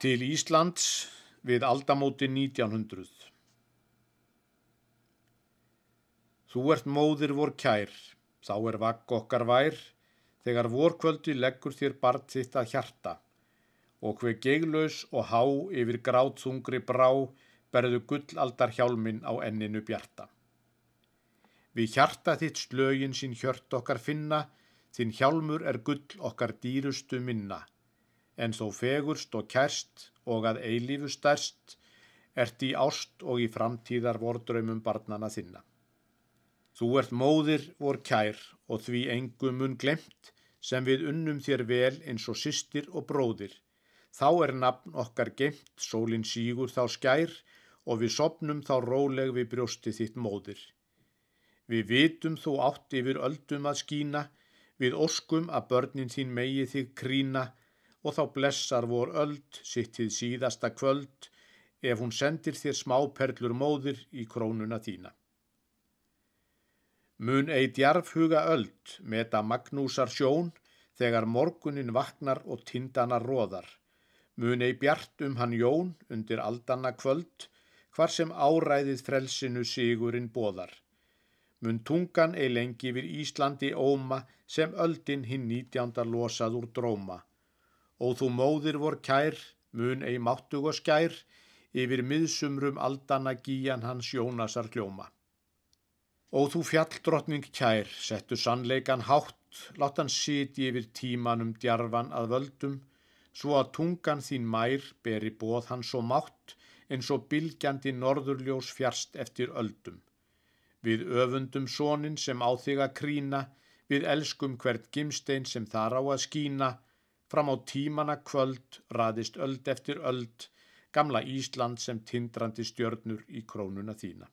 Til Íslands við aldamóti 1900 Þú ert móðir vor kær, þá er vakk okkar vær, þegar vorkvöldi leggur þér barn þitt að hjarta. Og hver geiglaus og há yfir grátsungri brá berðu gullaldar hjálmin á enninu bjarta. Við hjarta þitt slögin sín hjört okkar finna, þinn hjálmur er gull okkar dýrustu minna en þó fegurst og kærst og að eilífu stærst, ert í ást og í framtíðar vordraumum barnana þinna. Þú ert móðir vor kær og því engum mun glemt, sem við unnum þér vel eins og systir og bróðir. Þá er nafn okkar gemt, sólinn sígur þá skær og við sopnum þá róleg við brjósti þitt móðir. Við vitum þú átt yfir öldum að skína, við óskum að börnin þín megi þig krína, og þá blessar vor öld sitt til síðasta kvöld ef hún sendir þér smáperlur móðir í krónuna þína. Mun ei djarfhuga öld meta Magnúsar sjón þegar morgunin vaknar og tindana róðar. Mun ei bjart um hann jón undir aldanna kvöld hvar sem áræðið frelsinu sigurinn bóðar. Mun tungan ei lengi við Íslandi óma sem öldin hinn nítjánda losað úr dróma og þú móðir vor kær, mun ei máttug og skær, yfir miðsumrum aldana gíjan hans Jónasar kljóma. Og þú fjalldrottning kær, settu sannleikan hátt, látt hann siti yfir tímanum djarfan að völdum, svo að tungan þín mær beri bóð hans og mátt, eins og bylgjandi norðurljós fjärst eftir öldum. Við öfundum sónin sem á þig að krína, við elskum hvert gimstein sem þar á að skína, Fram á tímana kvöld raðist öld eftir öld, gamla Ísland sem tindrandi stjörnur í krónuna þína.